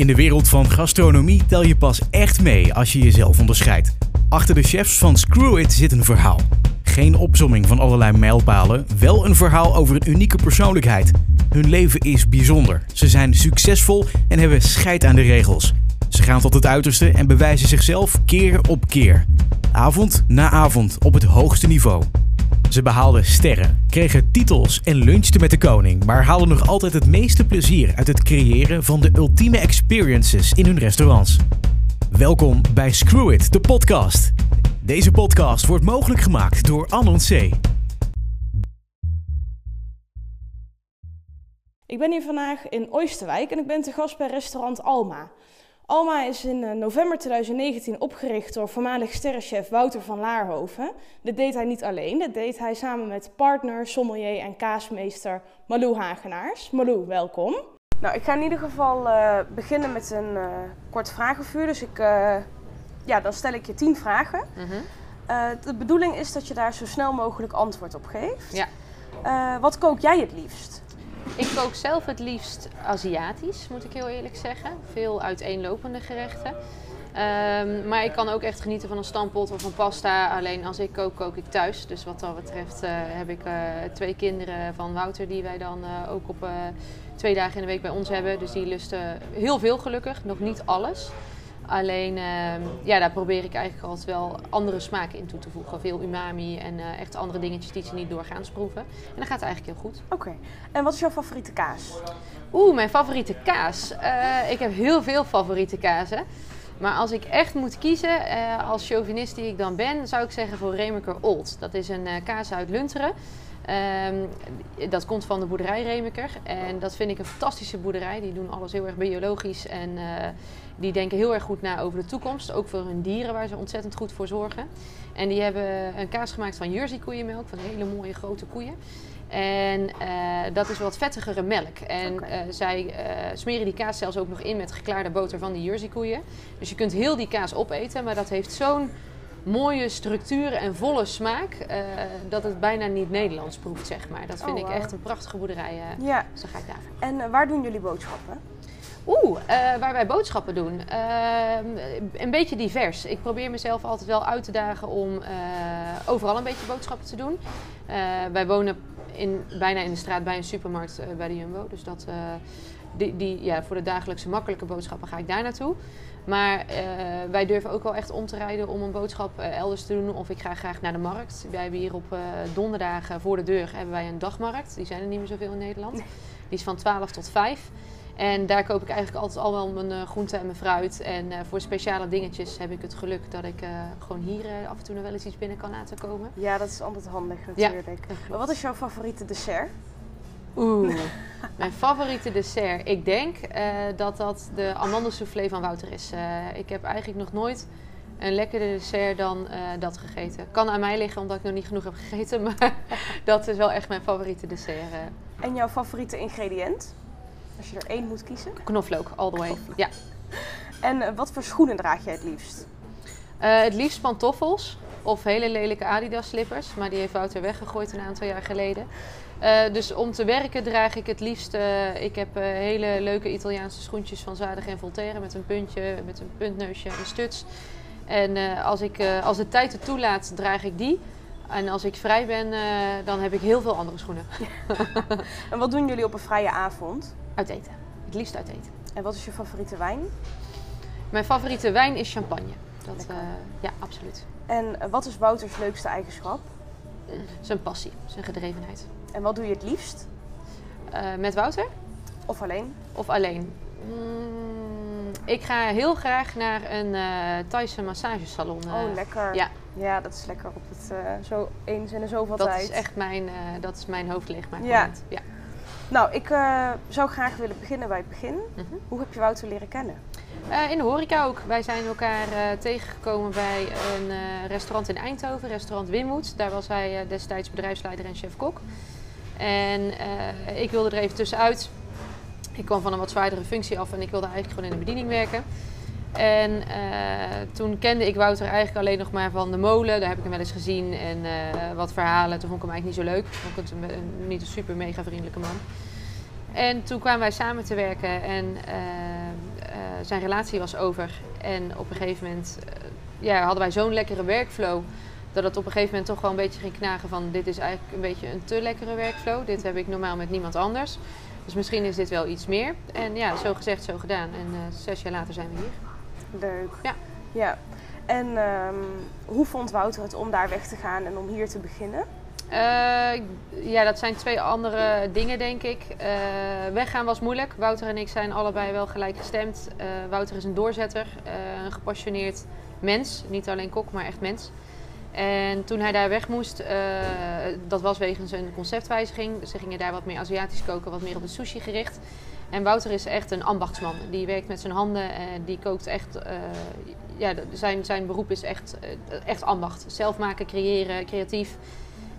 In de wereld van gastronomie tel je pas echt mee als je jezelf onderscheidt. Achter de chefs van Screw It zit een verhaal. Geen opzomming van allerlei mijlpalen, wel een verhaal over een unieke persoonlijkheid. Hun leven is bijzonder. Ze zijn succesvol en hebben scheid aan de regels. Ze gaan tot het uiterste en bewijzen zichzelf keer op keer. Avond na avond op het hoogste niveau. Ze behaalden sterren, kregen titels en lunchten met de koning, maar haalden nog altijd het meeste plezier uit het creëren van de ultieme experiences in hun restaurants. Welkom bij Screw It, de podcast. Deze podcast wordt mogelijk gemaakt door Anon C. Ik ben hier vandaag in Oosterwijk en ik ben te gast bij restaurant Alma. Alma is in eh, november 2019 opgericht door voormalig sterrenchef Wouter van Laarhoven. Dit deed hij niet alleen, dit deed hij samen met partner, sommelier en kaasmeester Malou Hagenaars. Malou, welkom. Nou, ik ga in ieder geval uh, beginnen met een uh, kort vragenvuur. Dus ik, uh, ja, dan stel ik je tien vragen. Mm -hmm. de bedoeling is dat je daar zo snel mogelijk antwoord op geeft. Ja. wat kook jij het liefst? Ik kook zelf het liefst Aziatisch, moet ik heel eerlijk zeggen. Veel uiteenlopende gerechten. Um, maar ik kan ook echt genieten van een stampot of een pasta. Alleen als ik kook, kook ik thuis. Dus wat dat betreft uh, heb ik uh, twee kinderen van Wouter die wij dan uh, ook op twee dagen in de week bij ons hebben. Dus die lusten heel veel gelukkig, nog niet alles. Alleen, uh, ja, daar probeer ik eigenlijk altijd wel andere smaken in toe te voegen. Veel umami en uh, echt andere dingetjes die ze niet doorgaans proeven. En dat gaat eigenlijk heel goed. Oké. Okay. En wat is jouw favoriete kaas? Oeh, mijn favoriete kaas? Uh, ik heb heel veel favoriete kazen. Maar als ik echt moet kiezen, uh, als chauvinist die ik dan ben, zou ik zeggen voor Remeker Old. Dat is een kaas uit Lunteren. Um, dat komt van de boerderij Remeker. En dat vind ik een fantastische boerderij. Die doen alles heel erg biologisch. En uh, die denken heel erg goed na over de toekomst. Ook voor hun dieren, waar ze ontzettend goed voor zorgen. En die hebben een kaas gemaakt van Jersey koeienmelk. Van hele mooie grote koeien. En uh, dat is wat vettigere melk. En okay. uh, zij uh, smeren die kaas zelfs ook nog in met geklaarde boter van die Jersey koeien. Dus je kunt heel die kaas opeten. Maar dat heeft zo'n mooie structuur en volle smaak. Uh, dat het bijna niet Nederlands proeft, zeg maar. Dat vind oh, wow. ik echt een prachtige boerderij. Uh, ja. Dus dan ga ik daarvoor. En uh, waar doen jullie boodschappen? Oeh, waar wij boodschappen doen. een beetje divers. Ik probeer mezelf altijd wel uit te dagen om overal een beetje boodschappen te doen. wij wonen in, bijna in de straat bij een supermarkt bij de Jumbo. Dus dat, die, die, ja, voor de dagelijkse makkelijke boodschappen ga ik daar naartoe. Maar uh, wij durven ook wel echt om te rijden om een boodschap uh, elders te doen. Of ik ga graag naar de markt. Wij hebben hier op uh, donderdagen voor de deur hebben wij een dagmarkt. Die zijn er niet meer zoveel in Nederland. Die is van 12 tot 5. En daar koop ik eigenlijk altijd al wel mijn groenten en mijn fruit. En voor speciale dingetjes heb ik het geluk dat ik gewoon hier af en toe nog wel eens iets binnen kan laten komen. Ja, dat is altijd handig natuurlijk. Ja, maar wat is jouw favoriete dessert? Oeh, mijn favoriete dessert. Ik denk uh, dat dat de amandelsoufflé van Wouter is. Uh, ik heb eigenlijk nog nooit een lekkerder dessert dan uh, dat gegeten. Kan aan mij liggen omdat ik nog niet genoeg heb gegeten, maar dat is wel echt mijn favoriete dessert. En jouw favoriete ingrediënt? Als je er één moet kiezen? Knoflook, all the way. Knoflook. Ja. En wat voor schoenen draag jij het liefst? het liefst pantoffels of hele lelijke Adidas slippers, maar die heeft Wouter weggegooid een aantal jaar geleden. Uh, dus om te werken draag ik het liefst. Uh, ik heb uh, hele leuke Italiaanse schoentjes van Zadig en Voltaire met een puntje, met een puntneusje en een stuts. En als, ik, als de tijd het toelaat, draag ik die. En als ik vrij ben, dan heb ik heel veel andere schoenen. en wat doen jullie op een vrije avond? Uit eten. Het liefst uit eten. En wat is je favoriete wijn? Mijn favoriete wijn is champagne. Dat, ja, absoluut. En wat is Wouters leukste eigenschap? Zijn passie, zijn gedrevenheid. En wat doe je het liefst? Uh, met Wouter? Of alleen? Of alleen. Mm, ik ga heel graag naar een uh, Thaise massagesalon. Uh, oh, lekker. Ja. ja, dat is lekker op het zo eens de zoveel dat tijd. Dat is echt mijn, dat is mijn hoofdleegmaakmoment. Ja. ja. Nou, ik zou graag willen beginnen bij het begin. Mm -hmm. Hoe heb je Wouter leren kennen? Uh, in de horeca ook. Wij zijn elkaar uh, tegengekomen bij een uh, restaurant in Eindhoven, restaurant Wimmoed. Daar was hij destijds bedrijfsleider en chef-kok. En ik wilde er even tussenuit. Ik kwam van een wat zwaardere functie af en ik wilde eigenlijk gewoon in de bediening werken. En toen kende ik Wouter eigenlijk alleen nog maar van de molen. Daar heb ik hem wel eens gezien en wat verhalen. Toen vond ik hem eigenlijk niet zo leuk. Vond ik niet een super mega vriendelijke man. En toen kwamen wij samen te werken en zijn relatie was over. En op een gegeven moment ja, hadden wij zo'n lekkere workflow. Dat het op een gegeven moment toch wel een beetje ging knagen van dit is eigenlijk een beetje een te lekkere workflow. Dit heb ik normaal met niemand anders. Dus misschien is dit wel iets meer. En ja, zo gezegd, zo gedaan. En zes jaar later zijn we hier. Leuk. Ja. ja. En ehm, hoe vond Wouter het om daar weg te gaan en om hier te beginnen? Uh, ja, dat zijn twee andere dingen, denk ik. Uh, weggaan was moeilijk. Wouter en ik zijn allebei wel gelijk gestemd. Uh, Wouter is een doorzetter, een gepassioneerd mens. Niet alleen kok, maar echt mens. En toen hij daar weg moest, dat was wegens een conceptwijziging. Ze gingen daar wat meer Aziatisch koken, wat meer op de sushi gericht. En Wouter is echt een ambachtsman. Die werkt met zijn handen en die kookt echt. ja, zijn, zijn beroep is echt, echt ambacht. Zelf maken, creëren, creatief.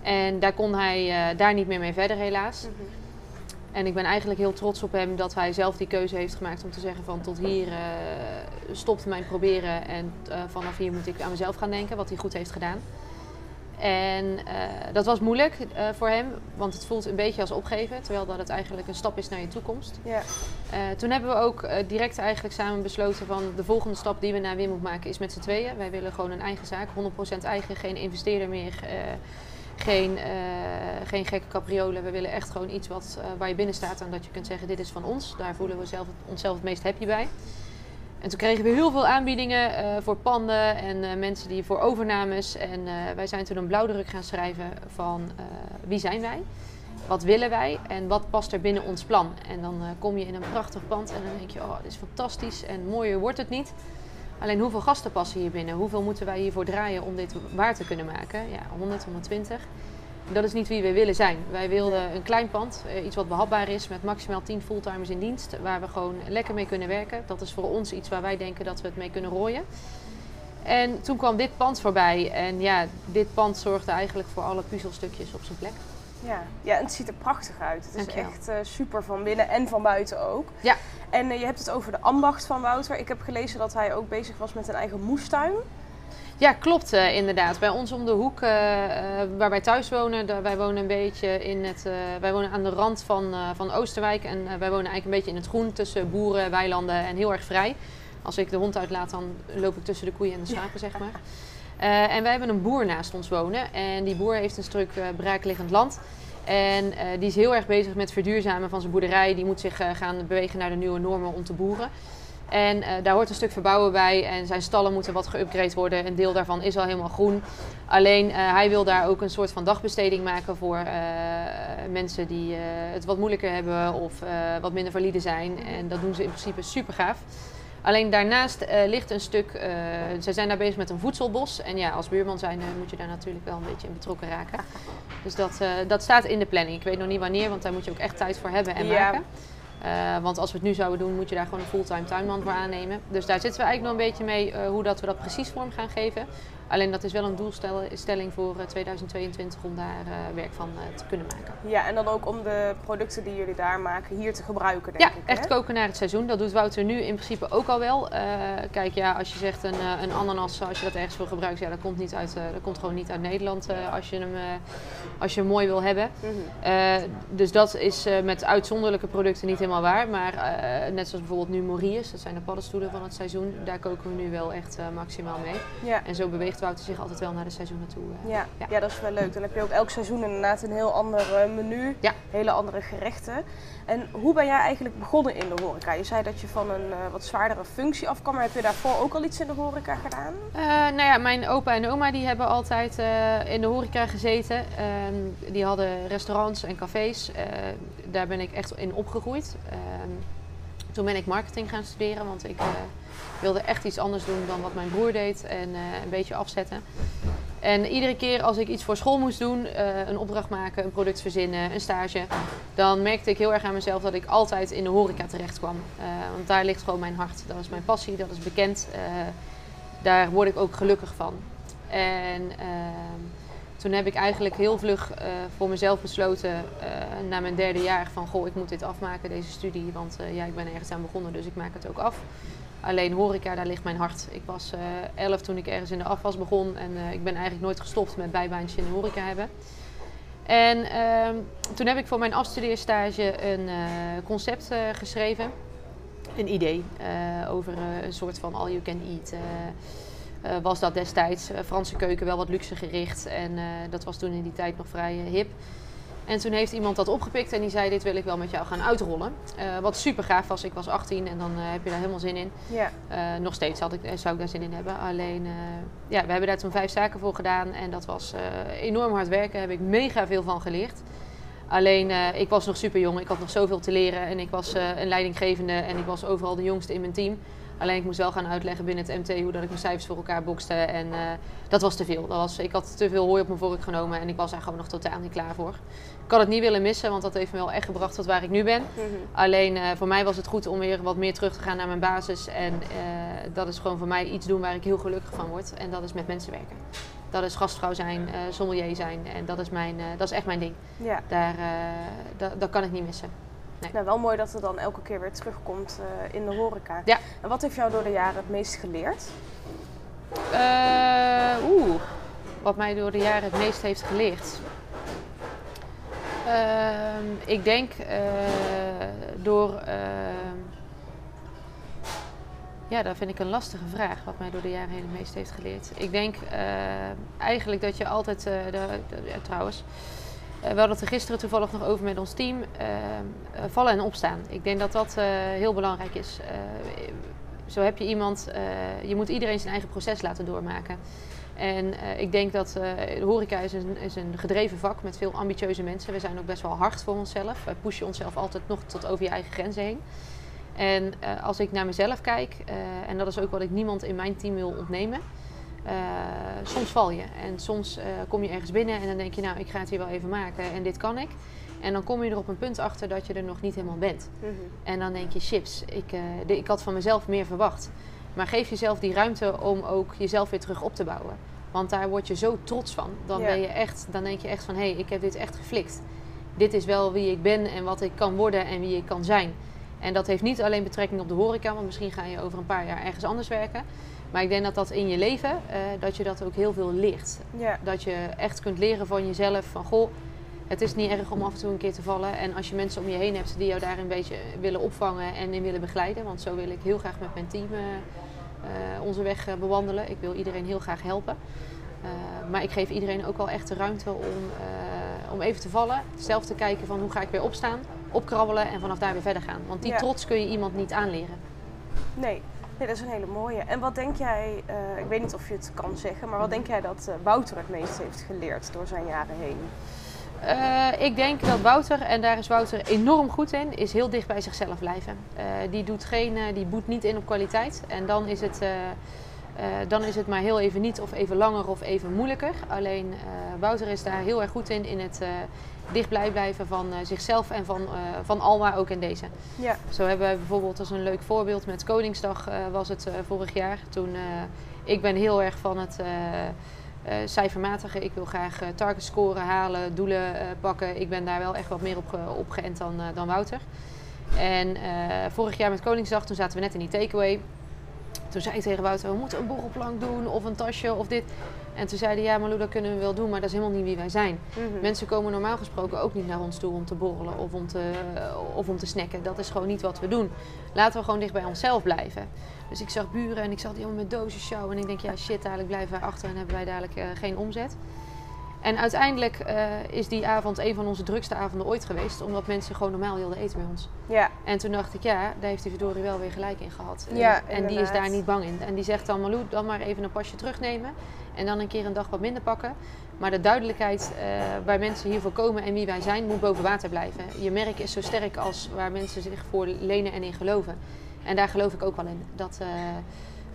En daar kon hij uh, daar niet meer mee verder, helaas. Mhm. En ik ben eigenlijk heel trots op hem dat hij zelf die keuze heeft gemaakt om te zeggen van tot hier uh, stopt mijn proberen en uh, vanaf hier moet ik aan mezelf gaan denken, wat hij goed heeft gedaan. En dat was moeilijk voor hem, want het voelt een beetje als opgeven, terwijl dat het eigenlijk een stap is naar je toekomst. Ja. toen hebben we ook direct eigenlijk samen besloten van de volgende stap die we naar Wim moeten maken is met z'n tweeën. Wij willen gewoon een eigen zaak, 100% eigen, geen investeerder meer geen, uh, geen gekke capriolen. We willen echt gewoon iets wat, uh, waar je binnen staat en dat je kunt zeggen: dit is van ons. Daar voelen we zelf, onszelf het meest happy bij. En toen kregen we heel veel aanbiedingen uh, voor panden en mensen die voor overnames. En wij zijn toen een blauwdruk gaan schrijven van wie zijn wij? Wat willen wij en wat past er binnen ons plan? En dan kom je in een prachtig pand en dan denk je: oh, dit is fantastisch en mooier wordt het niet. Alleen hoeveel gasten passen hier binnen? Hoeveel moeten wij hiervoor draaien om dit waar te kunnen maken? Ja, 100, 120. Dat is niet wie we willen zijn. Wij wilden een klein pand, eh, iets wat behapbaar is, met maximaal 10 fulltimers in dienst, waar we gewoon lekker mee kunnen werken. Dat is voor ons iets waar wij denken dat we het mee kunnen rooien. En toen kwam dit pand voorbij en ja, dit pand zorgde eigenlijk voor alle puzzelstukjes op zijn plek. Ja, ja en het ziet er prachtig uit. Het is echt uh, super van binnen en van buiten ook. Ja. En uh, je hebt het over de ambacht van Wouter. Ik heb gelezen dat hij ook bezig was met een eigen moestuin. Ja, klopt uh, inderdaad. Bij ons om de hoek, waar wij thuis wonen, wij wonen een beetje in het, wij wonen aan de rand van, van Oosterwijk en wij wonen eigenlijk een beetje in het groen tussen boeren, weilanden en heel erg vrij. Als ik de hond uitlaat, dan loop ik tussen de koeien en de schapen, zeg maar. Uh, en wij hebben een boer naast ons wonen. En die boer heeft een stuk uh, braakliggend land. En uh, die is heel erg bezig met verduurzamen van zijn boerderij. Die moet zich gaan bewegen naar de nieuwe normen om te boeren. En daar hoort een stuk verbouwen bij. En zijn stallen moeten wat geüpgrade worden. Een deel daarvan is al helemaal groen. Alleen hij wil daar ook een soort van dagbesteding maken voor mensen die het wat moeilijker hebben of wat minder valide zijn. En dat doen ze in principe super gaaf. Alleen daarnaast uh, ligt een stuk, uh, ze zijn daar bezig met een voedselbos. En ja, als buurman zijn uh, moet je daar natuurlijk wel een beetje in betrokken raken. Dus dat, dat staat in de planning. Ik weet nog niet wanneer, want daar moet je ook echt tijd voor hebben en ja. maken. want als we het nu zouden doen, moet je daar gewoon een fulltime tuinman voor aannemen. Dus daar zitten we eigenlijk nog een beetje mee hoe dat we dat precies vorm gaan geven. Alleen dat is wel een doelstelling voor 2022 eh, om daar eh, werk van eh, te kunnen maken. Ja, en dan ook om de producten die jullie daar maken hier te gebruiken, denk ja, ik. Ja, echt koken naar het seizoen. Dat doet Wouter nu in principe ook al wel. kijk, ja, als je zegt een, een ananas, als je dat ergens voor gebruikt, ja, dat komt, niet uit, dat komt gewoon niet uit Nederland als, je hem, als je hem mooi wil hebben. Mhm. dus dat is met uitzonderlijke producten niet helemaal waar. Maar net zoals bijvoorbeeld nu Morius, dat zijn de paddenstoelen van het seizoen, daar koken we nu wel echt maximaal mee. Ja. En zo beweegt Wouter zich altijd wel naar de seizoenen toe. Uh, ja. Ja. ja. dat is wel leuk. Dan heb je ook elk seizoen inderdaad een heel ander eh, menu, ja. hele andere gerechten. En hoe ben jij eigenlijk begonnen in de horeca? Je zei dat je van een uh, wat zwaardere functie afkwam, maar heb je daarvoor ook al iets in de horeca gedaan? nou ja, mijn opa en oma die hebben altijd in de horeca gezeten. Ehm, die hadden restaurants en cafés. daar ben ik echt in opgegroeid. Ehm, toen ben ik marketing gaan studeren, want ik wilde echt iets anders doen dan wat mijn broer deed en eh, een beetje afzetten. En iedere keer als ik iets voor school moest doen, uh, een opdracht maken, een product verzinnen, een stage, dan merkte ik heel erg aan mezelf dat ik altijd in de horeca terecht kwam. Uh, want daar ligt gewoon mijn hart. Dat is mijn passie, dat is bekend. daar word ik ook gelukkig van. En toen heb ik eigenlijk heel vlug voor mezelf besloten, na mijn derde jaar, van goh, ik moet dit afmaken, deze studie. Want ja, ik ben ergens aan begonnen, dus ik maak het ook af. Alleen horeca, daar ligt mijn hart. Ik was uh, elf toen ik ergens in de afwas begon. En uh, ik ben eigenlijk nooit gestopt met bijbaantje in de horeca hebben. En uh, toen heb ik voor mijn afstudeerstage een uh, concept geschreven. een idee over een soort van all you can eat. was dat destijds Franse keuken wel wat luxe gericht. En dat was toen in die tijd nog vrij hip. En toen heeft iemand dat opgepikt en die zei: Dit wil ik wel met jou gaan uitrollen. Uh, wat super gaaf was. Ik was 18 en dan uh, heb je daar helemaal zin in. Ja. Uh, nog steeds had ik, zou ik daar zin in hebben. Alleen, ja, we hebben daar toen vijf zaken voor gedaan. En dat was enorm hard werken. Daar heb ik mega veel van geleerd. Alleen, ik was nog super jong. Ik had nog zoveel te leren. En ik was een leidinggevende en ik was overal de jongste in mijn team. Alleen ik moest wel gaan uitleggen binnen het MT hoe dat ik mijn cijfers voor elkaar bokste. En dat was te veel. Dat was, ik had te veel hooi op mijn vork genomen en ik was daar gewoon nog totaal niet klaar voor. Ik had het niet willen missen, want dat heeft me wel echt gebracht tot waar ik nu ben. Mhm. Alleen uh, voor mij was het goed om weer wat meer terug te gaan naar mijn basis. En uh, dat is gewoon voor mij iets doen waar ik heel gelukkig van word. En dat is met mensen werken. Dat is gastvrouw zijn, sommelier zijn. En dat is, mijn, dat is echt mijn ding. Ja. Daar, dat kan ik niet missen. Nee. Nou, wel mooi dat het dan elke keer weer terugkomt in de horeca. Ja. En wat heeft jou door de jaren het meest geleerd? Oeh, wat mij door de jaren het meest heeft geleerd. Ehm, ik denk uh, door. Ehm, ja, dat vind ik een lastige vraag, wat mij door de jaren heen het meest heeft geleerd. Ik denk eigenlijk dat je altijd. De, ja, trouwens. We hadden het er gisteren toevallig nog over met ons team. vallen en opstaan. Ik denk dat dat heel belangrijk is. zo heb je iemand. je moet iedereen zijn eigen proces laten doormaken. En ik denk dat uh, de horeca is een, is een gedreven vak met veel ambitieuze mensen. We zijn ook best wel hard voor onszelf. Wij pushen onszelf altijd nog tot over je eigen grenzen heen. En als ik naar mezelf kijk, en dat is ook wat ik niemand in mijn team wil ontnemen. Soms val je en soms kom je ergens binnen en dan denk je, nou, ik ga het hier wel even maken en dit kan ik. En dan kom je er op een punt achter dat je er nog niet helemaal bent. Mm -hmm. En dan denk je, chips, ik, de, ik had van mezelf meer verwacht. Maar geef jezelf die ruimte om ook jezelf weer terug op te bouwen. Want daar word je zo trots van. Dan, ben je echt, dan denk je echt van hé, hey, ik heb dit echt geflikt. Dit is wel wie ik ben en wat ik kan worden en wie ik kan zijn. En dat heeft niet alleen betrekking op de horeca, want misschien ga je over een paar jaar ergens anders werken. Maar ik denk dat dat in je leven, uh, dat je dat ook heel veel leert. Dat je echt kunt leren van jezelf, van goh, het is niet erg om af en toe een keer te vallen. En als je mensen om je heen hebt die jou daar een beetje willen opvangen en in willen begeleiden. Want zo wil ik heel graag met mijn team uh, uh, onze weg bewandelen. Ik wil iedereen heel graag helpen. maar ik geef iedereen ook wel echt de ruimte om, om even te vallen. Zelf te kijken van hoe ga ik weer opstaan, opkrabbelen en vanaf daar weer verder gaan. Want die trots kun je iemand niet aanleren. Nee, Nee, dat is een hele mooie. En wat denk jij, uh, ik weet niet of je het kan zeggen, maar wat denk jij dat uh, Wouter het meest heeft geleerd door zijn jaren heen? Uh, ik denk dat Wouter, en daar is Wouter enorm goed in, is heel dicht bij zichzelf blijven. Die, doet geen, die boet niet in op kwaliteit. En dan is, het, dan is het maar heel even niet of even langer of even moeilijker. Alleen Wouter is daar heel erg goed in, in het dichtbij blijven van zichzelf en van, van Alma ook in deze. Ja. Zo hebben we bijvoorbeeld als een leuk voorbeeld met Koningsdag was het vorig jaar. Toen ik ben heel erg van het uh, cijfermatige. Ik wil graag uh, target scoren, halen, doelen uh, pakken. Ik ben daar wel echt wat meer op, op geënt dan, dan Wouter. En vorig jaar met Koningsdag, toen zaten we net in die takeaway. Toen zei ik tegen Wouter, we moeten een borrelplank doen of een tasje of dit. En toen zeiden ja Malou, dat kunnen we wel doen, maar dat is helemaal niet wie wij zijn. Mhm. Mensen komen normaal gesproken ook niet naar ons toe om te borrelen of om te, of om te snacken. Dat is gewoon niet wat we doen. Laten we gewoon dicht bij onszelf blijven. Dus ik zag buren en ik zag die jongen met dozen show. En ik denk, ja shit, dadelijk blijven wij achter en hebben wij dadelijk uh, geen omzet. En uiteindelijk uh, is die avond een van onze drukste avonden ooit geweest. Omdat mensen gewoon normaal wilden eten bij ons. Ja. En toen dacht ik, ja, daar heeft die verdorie wel weer gelijk in gehad. Ja, en, en die is daar niet bang in. En die zegt dan, Malou, dan maar even een pasje terugnemen. En dan een keer een dag wat minder pakken. Maar de duidelijkheid uh, waar mensen hiervoor komen en wie wij zijn, moet boven water blijven. Je merk is zo sterk als waar mensen zich voor lenen en in geloven. En daar geloof ik ook wel in. Dat, uh,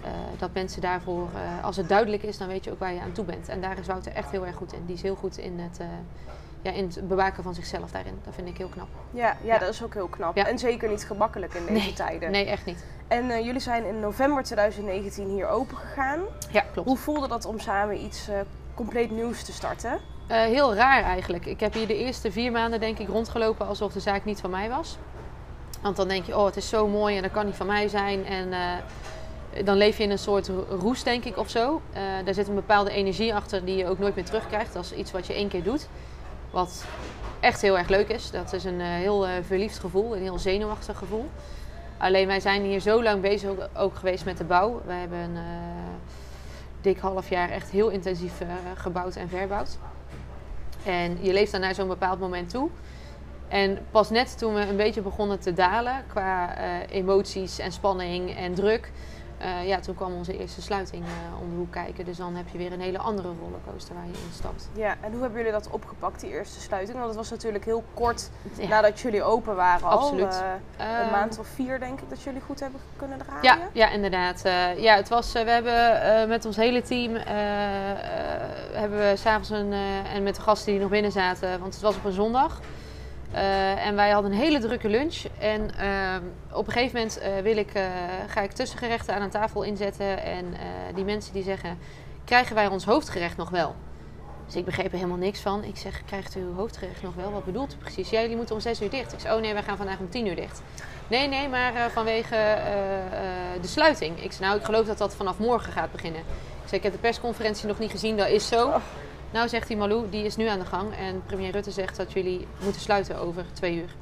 uh, dat mensen daarvoor, uh, als het duidelijk is, dan weet je ook waar je aan toe bent. En daar is Wouter echt heel erg goed in. Die is heel goed in het, ja, in het bewaken van zichzelf daarin. Dat vind ik heel knap. Ja, ja, ja. dat is ook heel knap. Ja. En zeker niet gemakkelijk in deze nee, tijden. Nee, echt niet. En jullie zijn in november 2019 hier open gegaan. Ja, klopt. Hoe voelde dat om samen iets compleet nieuws te starten? heel raar eigenlijk. Ik heb hier de eerste vier maanden denk ik rondgelopen alsof de zaak niet van mij was. Want dan denk je, oh, het is zo mooi en dat kan niet van mij zijn. En dan leef je in een soort roes, denk ik, of zo. Uh, daar zit een bepaalde energie achter die je ook nooit meer terugkrijgt. Is iets wat je één keer doet. Wat echt heel erg leuk is. Dat is een uh, heel verliefd gevoel, een heel zenuwachtig gevoel. Alleen wij zijn hier zo lang bezig ook, geweest met de bouw. We hebben een eh, dik half jaar echt heel intensief eh, gebouwd en verbouwd. En je leeft dan naar zo'n bepaald moment toe. En pas net toen we een beetje begonnen te dalen qua eh, emoties en spanning en druk, eh, ja, toen kwam onze eerste sluiting eh, om de hoek kijken. Dus dan heb je weer een hele andere rollercoaster waar je instapt. Ja, en hoe hebben jullie dat opgepakt, die eerste sluiting? Want het was natuurlijk heel kort Ja. nadat jullie open waren al. Absoluut. Eh, een Ehm, maand of vier denk ik dat jullie goed hebben kunnen draaien. Ja, ja inderdaad. Ja, het was, we hebben met ons hele team, hebben we s'avonds een, en met de gasten die nog binnen zaten, want het was op een zondag. Eh, en wij hadden een hele drukke lunch. En ehm, op een gegeven moment eh, wil ik, eh, ga ik tussengerechten aan een tafel inzetten. En die mensen die zeggen, krijgen wij ons hoofdgerecht nog wel? Dus ik begreep er helemaal niks van. Ik zeg, krijgt u uw hoofdgerecht nog wel? Wat bedoelt u precies? Ja, jullie moeten om zes uur dicht. Ik zeg, oh nee, wij gaan vandaag om tien uur dicht. Nee, nee, maar vanwege de sluiting. Ik zeg, nou, ik geloof dat dat vanaf morgen gaat beginnen. Ik zeg, ik heb de persconferentie nog niet gezien, dat is zo. Nou, zegt hij, Malou, die is nu aan de gang. En premier Rutte zegt dat jullie moeten sluiten over twee uur.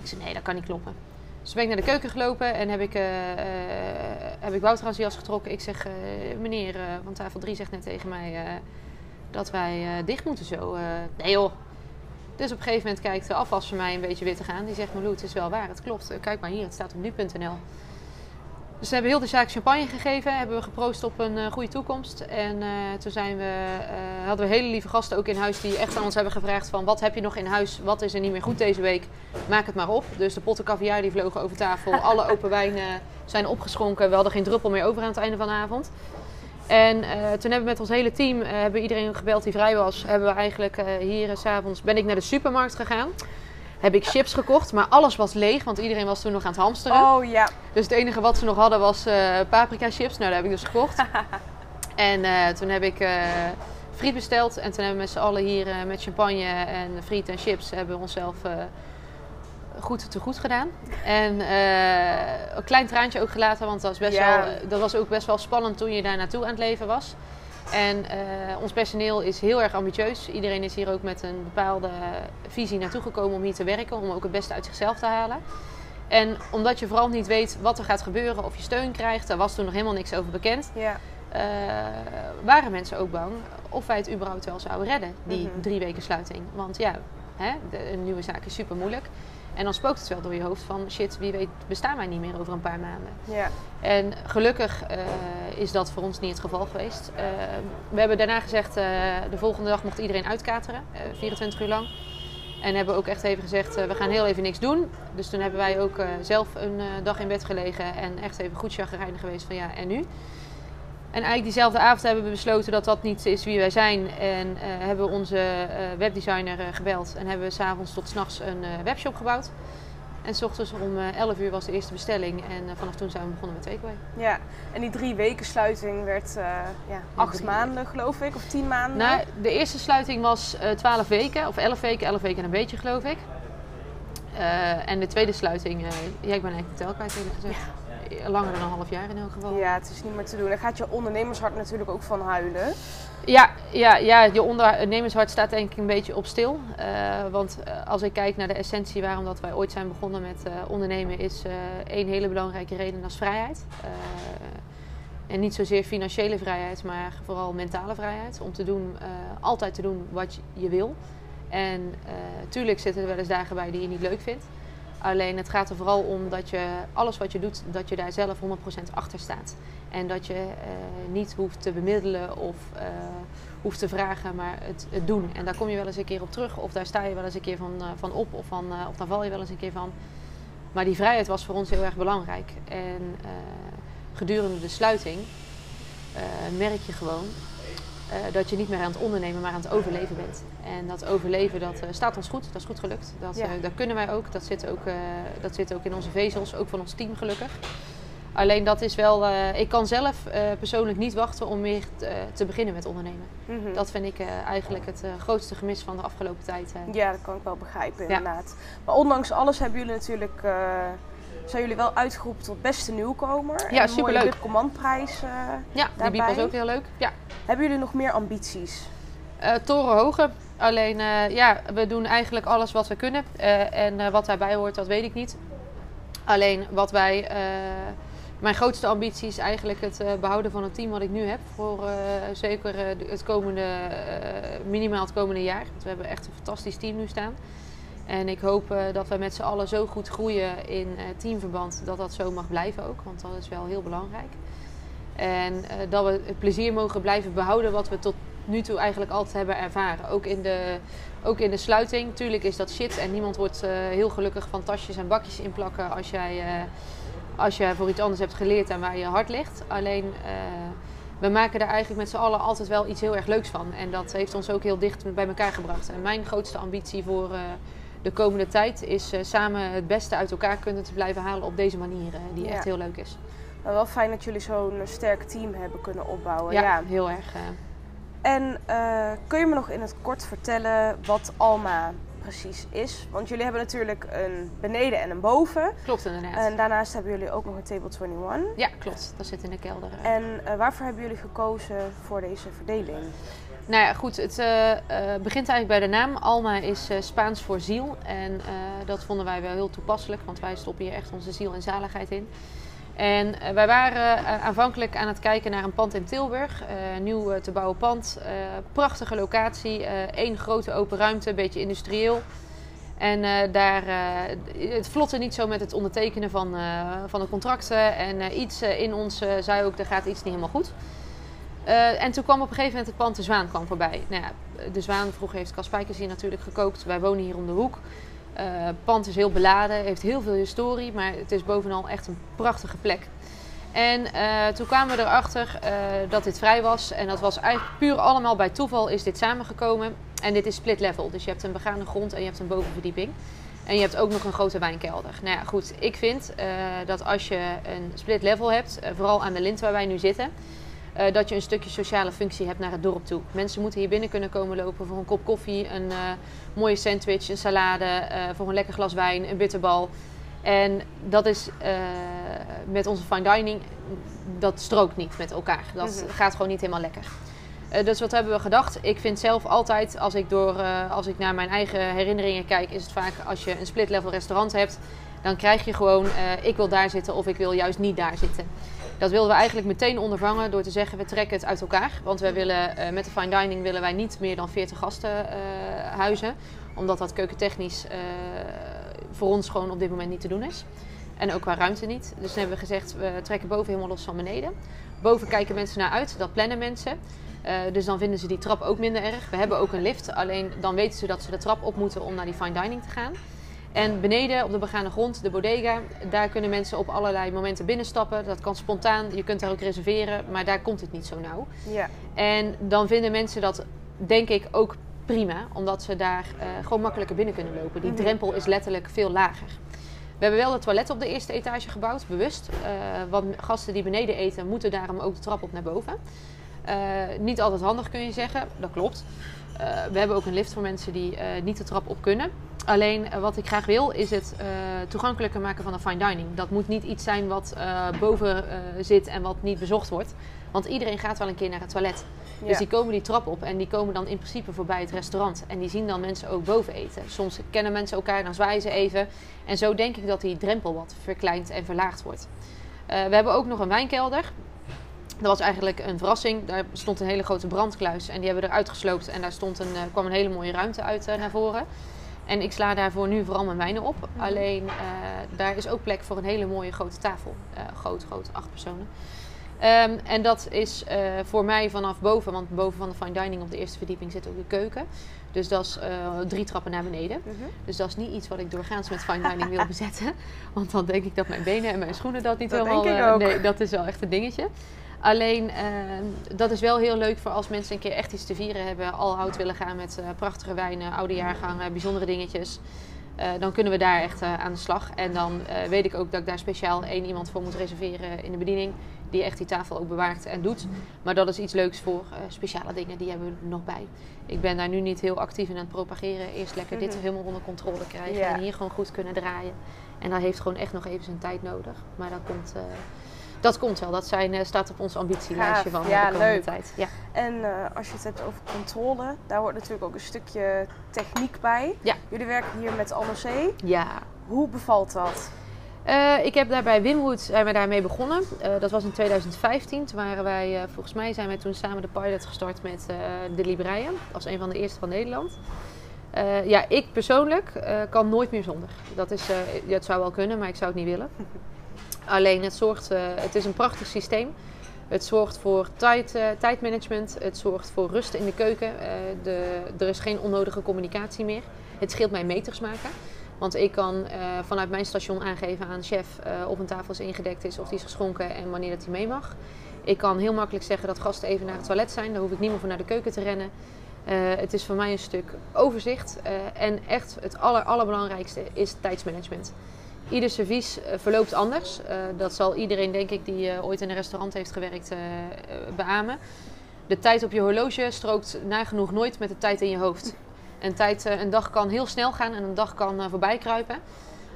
Ik zeg, nee, dat kan niet kloppen. Dus ben ik naar de keuken gelopen en heb ik, eh, eh, heb ik Wouter aan zijn jas getrokken. Ik zeg, eh, meneer, want tafel 3 zegt net tegen mij dat wij dicht moeten zo. Nee joh. Dus op een gegeven moment kijkt de afwasser mij een beetje wittig aan. Die zegt, Malou, het is wel waar, het klopt. Kijk maar hier, het staat op nu.nl. Dus we hebben heel de zaak champagne gegeven, hebben we geproost op een eh, goede toekomst. En eh, toen zijn we, eh, hadden we hele lieve gasten ook in huis die echt aan ons hebben gevraagd van wat heb je nog in huis, wat is er niet meer goed deze week, maak het maar op. Dus de potten caviar die vlogen over tafel, alle open wijnen zijn opgeschonken, we hadden geen druppel meer over aan het einde van de avond. En toen hebben we met ons hele team, eh, hebben iedereen gebeld die vrij was, hebben we eigenlijk hier s s'avonds, ben ik naar de supermarkt gegaan. Heb ik chips gekocht, maar alles was leeg, want iedereen was toen nog aan het hamsteren. Oh ja, Dus het enige wat ze nog hadden was eh, paprika chips. Nou, dat heb ik dus gekocht. en eh, toen heb ik eh friet besteld. En toen hebben we met z'n allen hier met champagne en friet en chips... hebben we onszelf goed te goed gedaan. En een klein traantje ook gelaten, want dat was, best Ja. wel, dat was ook best wel spannend toen je daar naartoe aan het leven was. En eh, ons personeel is heel erg ambitieus. Iedereen is hier ook met een bepaalde visie naartoe gekomen om hier te werken. Om ook het beste uit zichzelf te halen. En omdat je vooral niet weet wat er gaat gebeuren of je steun krijgt, daar was toen nog helemaal niks over bekend, ja. eh, waren mensen ook bang of wij het überhaupt wel zouden redden, die Mhm. drie weken sluiting. Want ja, hè, de, een nieuwe zaak is super moeilijk. En dan spookt het wel door je hoofd van shit, wie weet bestaan wij niet meer over een paar maanden. ja. En gelukkig eh, is dat voor ons niet het geval geweest. Eh, we hebben daarna gezegd, eh, de volgende dag mocht iedereen uitkateren, eh, 24 uur lang. En hebben ook echt even gezegd, we gaan heel even niks doen. Dus toen hebben wij ook zelf een dag in bed gelegen en echt even goed chagrijnig geweest van ja, en nu? En eigenlijk diezelfde avond hebben we besloten dat dat niet is wie wij zijn. En eh, hebben we onze eh, webdesigner eh, gebeld. En hebben we s'avonds tot s'nachts een webshop gebouwd. En s ochtends om eh, 11 uur was de eerste bestelling. En vanaf toen zijn we begonnen met Takeaway. ja. En die drie weken sluiting werd ja, acht maanden geloof ik, of tien maanden. Nou, de eerste sluiting was eh 12 weken, of 11 weken, 11 weken en een beetje geloof ik. En de tweede sluiting, ja, ik ben eigenlijk de tel kwijt eerlijk gezegd. Langer dan een half jaar in elk geval. Ja, het is niet meer te doen. Daar gaat je ondernemershart natuurlijk ook van huilen. Ja, ja, ja, je ondernemershart staat denk ik een beetje op stil. Eh, want eh, als ik kijk naar de essentie waarom dat wij ooit zijn begonnen met eh, ondernemen, is één hele belangrijke reden, dat is vrijheid. En niet zozeer financiële vrijheid, maar vooral mentale vrijheid. Om te doen, altijd te doen wat je- wil. En tuurlijk zitten er wel eens dagen bij die je niet leuk vindt. Alleen het gaat er vooral om dat je alles wat je doet, dat je daar zelf 100% achter staat. En dat je eh, niet hoeft te bemiddelen of eh, hoeft te vragen, maar het, doen. En daar kom je wel eens een keer op terug. Of daar sta je wel eens een keer van, eh, van op. Of, van, of daar val je wel eens een keer van. Maar die vrijheid was voor ons heel erg belangrijk. En gedurende de sluiting merk je gewoon eh, dat je niet meer aan het ondernemen, maar aan het overleven bent. En dat overleven, dat eh, staat ons goed. Dat is goed gelukt. Dat, Ja. eh, dat kunnen wij ook. Dat zit ook, dat zit ook in onze vezels, ook van ons team gelukkig. Alleen dat is wel, ik kan zelf persoonlijk niet wachten om weer te, te beginnen met ondernemen. Mhm. Dat vind ik eigenlijk het grootste gemis van de afgelopen tijd. Ja, dat kan ik wel begrijpen Ja. inderdaad. Maar ondanks alles hebben jullie natuurlijk, zijn jullie wel uitgeroepen tot beste nieuwkomer. Ja, En een superleuk. mooie Commandprijs. eh Ja, die biep Daarbij? was ook heel leuk. Ja. hebben jullie nog meer ambities? Eh, torenhoge. Alleen, eh, ja, we doen eigenlijk alles wat we kunnen. En wat daarbij hoort, dat weet ik niet. Alleen wat wij, mijn grootste ambitie is eigenlijk het eh, behouden van het team wat ik nu heb. Voor zeker het komende, minimaal het komende jaar. Want we hebben echt een fantastisch team nu staan. En ik hoop eh, dat wij met z'n allen zo goed groeien in eh, teamverband dat dat zo mag blijven ook. Want dat is wel heel belangrijk. En eh, dat we het plezier mogen blijven behouden wat we tot nu toe eigenlijk altijd hebben ervaren. Ook in de, ook in de sluiting. Tuurlijk is dat shit en niemand wordt heel gelukkig van tasjes en bakjes inplakken als jij, als jij voor iets anders hebt geleerd en waar je hart ligt. Alleen we maken daar eigenlijk met z'n allen altijd wel iets heel erg leuks van. En dat heeft ons ook heel dicht bij elkaar gebracht. En mijn grootste ambitie voor de komende tijd is eh, samen het beste uit elkaar kunnen te blijven halen op deze manier. eh, die Ja. echt heel leuk is. Maar wel fijn dat jullie zo'n sterk team hebben kunnen opbouwen. Ja, Ja. heel erg. eh, En kun je me nog in het kort vertellen wat Alma precies is? Want jullie hebben natuurlijk een beneden en een boven. klopt inderdaad. En daarnaast hebben jullie ook nog een Table 21. Ja, klopt. Dat zit in de kelder. En waarvoor hebben jullie gekozen voor deze verdeling? Nou ja, goed. Het eh, eh, begint eigenlijk bij de naam. Alma is eh, Spaans voor ziel. En dat vonden wij wel heel toepasselijk, want wij stoppen hier echt onze ziel en zaligheid in. En wij waren aanvankelijk aan het kijken naar een pand in Tilburg. nieuw te bouwen pand. prachtige locatie. één grote open ruimte, een beetje industrieel. En daar, het vlotte niet zo met het ondertekenen van, van de contracten. En iets in ons zei ook, er gaat iets niet helemaal goed. Eh, en toen kwam op een gegeven moment het pand De Zwaan kwam voorbij. Nou ja, de Zwaan, vroeger heeft Cas Spijkers hier natuurlijk gekookt. Wij wonen hier om de hoek. Eh, Het pand is heel beladen, heeft heel veel historie, maar het is bovenal echt een prachtige plek. En eh, toen kwamen we erachter dat dit vrij was. En dat was eigenlijk puur allemaal bij toeval is dit samengekomen. En dit is split level. Dus je hebt een begane grond en je hebt een bovenverdieping. En je hebt ook nog een grote wijnkelder. Nou ja, goed. Ik vind dat als je een split level hebt, vooral aan de lint waar wij nu zitten, eh, dat je een stukje sociale functie hebt naar het dorp toe. Mensen moeten hier binnen kunnen komen lopen voor een kop koffie, een eh, mooie sandwich, een salade, eh, voor een lekker glas wijn, een bitterbal. En dat is met onze fine dining, dat strookt niet met elkaar. Dat Mhm. gaat gewoon niet helemaal lekker. Dus wat hebben we gedacht? Ik vind zelf altijd, als ik, door, als ik naar mijn eigen herinneringen kijk, is het vaak als je een split level restaurant hebt, dan krijg je gewoon, ik wil daar zitten of ik wil juist niet daar zitten. Dat wilden we eigenlijk meteen ondervangen door te zeggen, we trekken het uit elkaar. Want wij willen, eh, met de fine dining willen wij niet meer dan 40 gasten eh, huizen. Omdat dat keukentechnisch eh, voor ons gewoon op dit moment niet te doen is. En ook qua ruimte niet. Dus toen hebben we gezegd, we trekken boven helemaal los van beneden. Boven kijken mensen naar uit, dat plannen mensen. Dus dan vinden ze die trap ook minder erg. We hebben ook een lift, alleen dan weten ze dat ze de trap op moeten om naar die fine dining te gaan. En beneden op de begane grond, de bodega, daar kunnen mensen op allerlei momenten binnenstappen. Dat kan spontaan, je kunt daar ook reserveren, maar daar komt het niet zo nauw. Ja. En dan vinden mensen dat, denk ik, ook prima, omdat ze daar eh, gewoon makkelijker binnen kunnen lopen. Die Mhm. drempel is letterlijk veel lager. We hebben wel de toiletten op de eerste etage gebouwd, bewust. Eh, want gasten die beneden eten, moeten daarom ook de trap op naar boven. Eh, niet altijd handig kun je zeggen, dat klopt. We hebben ook een lift voor mensen die niet de trap op kunnen. Alleen eh, wat ik graag wil, is het eh, toegankelijker maken van de fine dining. Dat moet niet iets zijn wat eh, boven zit en wat niet bezocht wordt. Want iedereen gaat wel een keer naar het toilet. Ja. Dus die komen die trap op en die komen dan in principe voorbij het restaurant. En die zien dan mensen ook boven eten. Soms kennen mensen elkaar, dan zwaaien ze even. En zo denk ik dat die drempel wat verkleind en verlaagd wordt. We hebben ook nog een wijnkelder. Dat was eigenlijk een verrassing. Daar stond een hele grote brandkluis en die hebben we eruit gesloopt. En daar stond een, kwam een hele mooie ruimte uit naar voren. En ik sla daarvoor nu vooral mijn wijnen op. Alleen eh, daar is ook plek voor een hele mooie grote tafel. Eh, groot, groot, acht personen. Ehm, en dat is eh, voor mij vanaf boven, want boven van de fine dining op de eerste verdieping zit ook de keuken. Dus dat is drie trappen naar beneden. Mhm. Dus dat is niet iets wat ik doorgaans met fine dining wil bezetten. Want dan denk ik dat mijn benen en mijn schoenen dat niet Dat helemaal... denk ik ook. nee, dat is wel echt een dingetje. Alleen, eh, dat is wel heel leuk voor als mensen een keer echt iets te vieren hebben. Al hout willen gaan met eh, prachtige wijnen, oude jaargangen, bijzondere dingetjes. Eh, dan kunnen we daar echt eh, aan de slag. En dan weet ik ook dat ik daar speciaal één iemand voor moet reserveren in de bediening. Die echt die tafel ook bewaakt en doet. Maar dat is iets leuks voor speciale dingen, die hebben we er nog bij. Ik ben daar nu niet heel actief in aan het propageren. Eerst lekker dit Mhm. helemaal onder controle krijgen Ja. en hier gewoon goed kunnen draaien. En dat heeft gewoon echt nog even zijn tijd nodig. Maar dat komt, dat komt wel. Dat zijn, eh, staat op ons ambitielijstje Gaaf. van Ja, de komende leuk. tijd. Ja. En eh, als je het hebt over controle, daar hoort natuurlijk ook een stukje techniek bij. Ja. Jullie werken hier met Anne ja. Hoe bevalt dat? Uh, ik heb daarbij Wimwood zijn we daarmee begonnen. Uh, dat was in 2015. Toen waren wij, uh, volgens mij zijn wij toen samen de pilot gestart met de Libreien. Als een van de eerste van Nederland. ja, ik persoonlijk kan nooit meer zonder. Dat, is, het zou wel kunnen, maar ik zou het niet willen. Alleen het zorgt, het is een prachtig systeem. Het zorgt voor tijd, tijdmanagement. Het zorgt voor rust in de keuken. De, er is geen onnodige communicatie meer. Het scheelt mij meters maken. Want ik kan vanuit mijn station aangeven aan chef of een tafel is ingedekt is of die is geschonken en wanneer dat hij mee mag. Ik kan heel makkelijk zeggen dat gasten even naar het toilet zijn. Daar hoef ik niet meer voor naar de keuken te rennen. Het is voor mij een stuk overzicht. en echt het aller, allerbelangrijkste is tijdsmanagement. Ieder servies verloopt anders. dat zal iedereen, denk ik, die ooit in een restaurant heeft gewerkt, beamen. De tijd op je horloge strookt nagenoeg nooit met de tijd in je hoofd. Een, tijd, eh, een dag kan heel snel gaan en een dag kan eh, voorbij kruipen.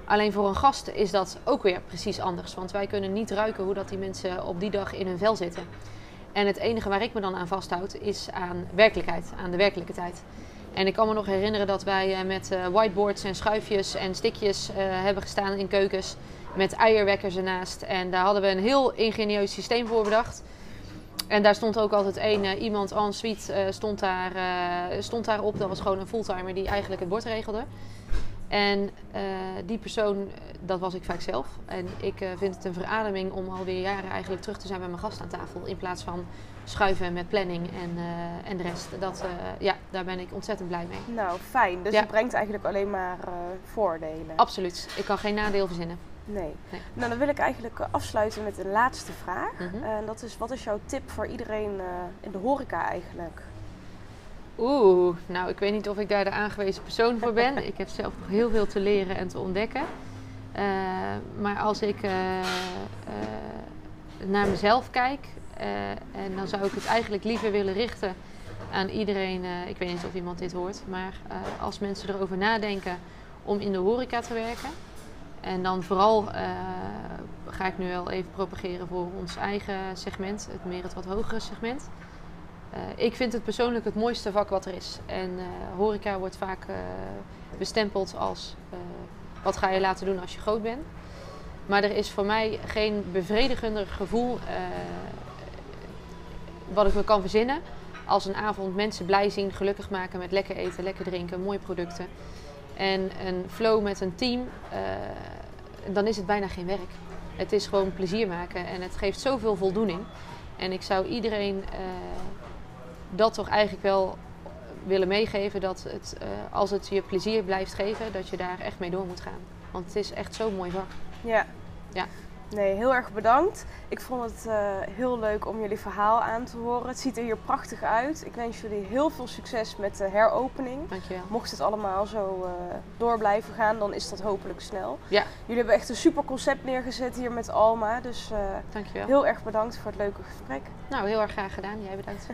Alleen voor een gast is dat ook weer precies anders. Want wij kunnen niet ruiken hoe dat die mensen op die dag in hun vel zitten. En het enige waar ik me dan aan vasthoud is aan werkelijkheid, aan de werkelijke tijd. En ik kan me nog herinneren dat wij eh, met whiteboards en schuifjes en stikjes hebben gestaan in keukens. Met eierwekkers ernaast. En daar hadden we een heel ingenieus systeem voor bedacht. En daar stond ook altijd één iemand en suite stond, daar, stond daarop. Dat was gewoon een fulltimer die eigenlijk het bord regelde. En die persoon, dat was ik vaak zelf. En ik vind het een verademing om alweer jaren eigenlijk terug te zijn bij mijn gast aan tafel. In plaats van schuiven met planning en, en de rest. Dat, ja, daar ben ik ontzettend blij mee. Nou, fijn. Dus ja. het brengt eigenlijk alleen maar voordelen. Absoluut. Ik kan geen nadeel verzinnen. Nee. Nou, dan wil ik eigenlijk eh, afsluiten met een laatste vraag. Mhm. En dat is, wat is jouw tip voor iedereen in de horeca eigenlijk? Oeh, nou ik weet niet of ik daar de aangewezen persoon voor ben. ik heb zelf nog heel veel te leren en te ontdekken. Uh, maar als ik naar mezelf kijk, en dan zou ik het eigenlijk liever willen richten aan iedereen. ik weet niet of iemand dit hoort, maar als mensen erover nadenken om in de horeca te werken, en dan vooral ga ik nu wel even propageren voor ons eigen segment, het meer het wat hogere segment. Uh, ik vind het persoonlijk het mooiste vak wat er is. En uh, horeca wordt vaak bestempeld als wat ga je laten doen als je groot bent. Maar er is voor mij geen bevredigender gevoel wat ik me kan verzinnen als een avond mensen blij zien, gelukkig maken met lekker eten, lekker drinken, mooie producten. En een flow met een team, dan is het bijna geen werk. Het is gewoon plezier maken en het geeft zoveel voldoening. En ik zou iedereen dat toch eigenlijk wel willen meegeven dat het, uh, als het je plezier blijft geven, dat je daar echt mee door moet gaan. Want het is echt zo'n mooi vak. Ja. Ja. Nee, heel erg bedankt. Ik vond het uh, heel leuk om jullie verhaal aan te horen. Het ziet er hier prachtig uit. Ik wens jullie heel veel succes met de heropening. Dankjewel. Mocht het allemaal zo uh, door blijven gaan, dan is dat hopelijk snel. Ja. Jullie hebben echt een super concept neergezet hier met Alma. Dus uh, Dankjewel. heel erg bedankt voor het leuke gesprek. Nou, heel erg graag gedaan. Jij bedankt.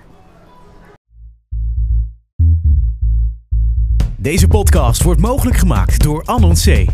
Deze podcast wordt mogelijk gemaakt door Anon C.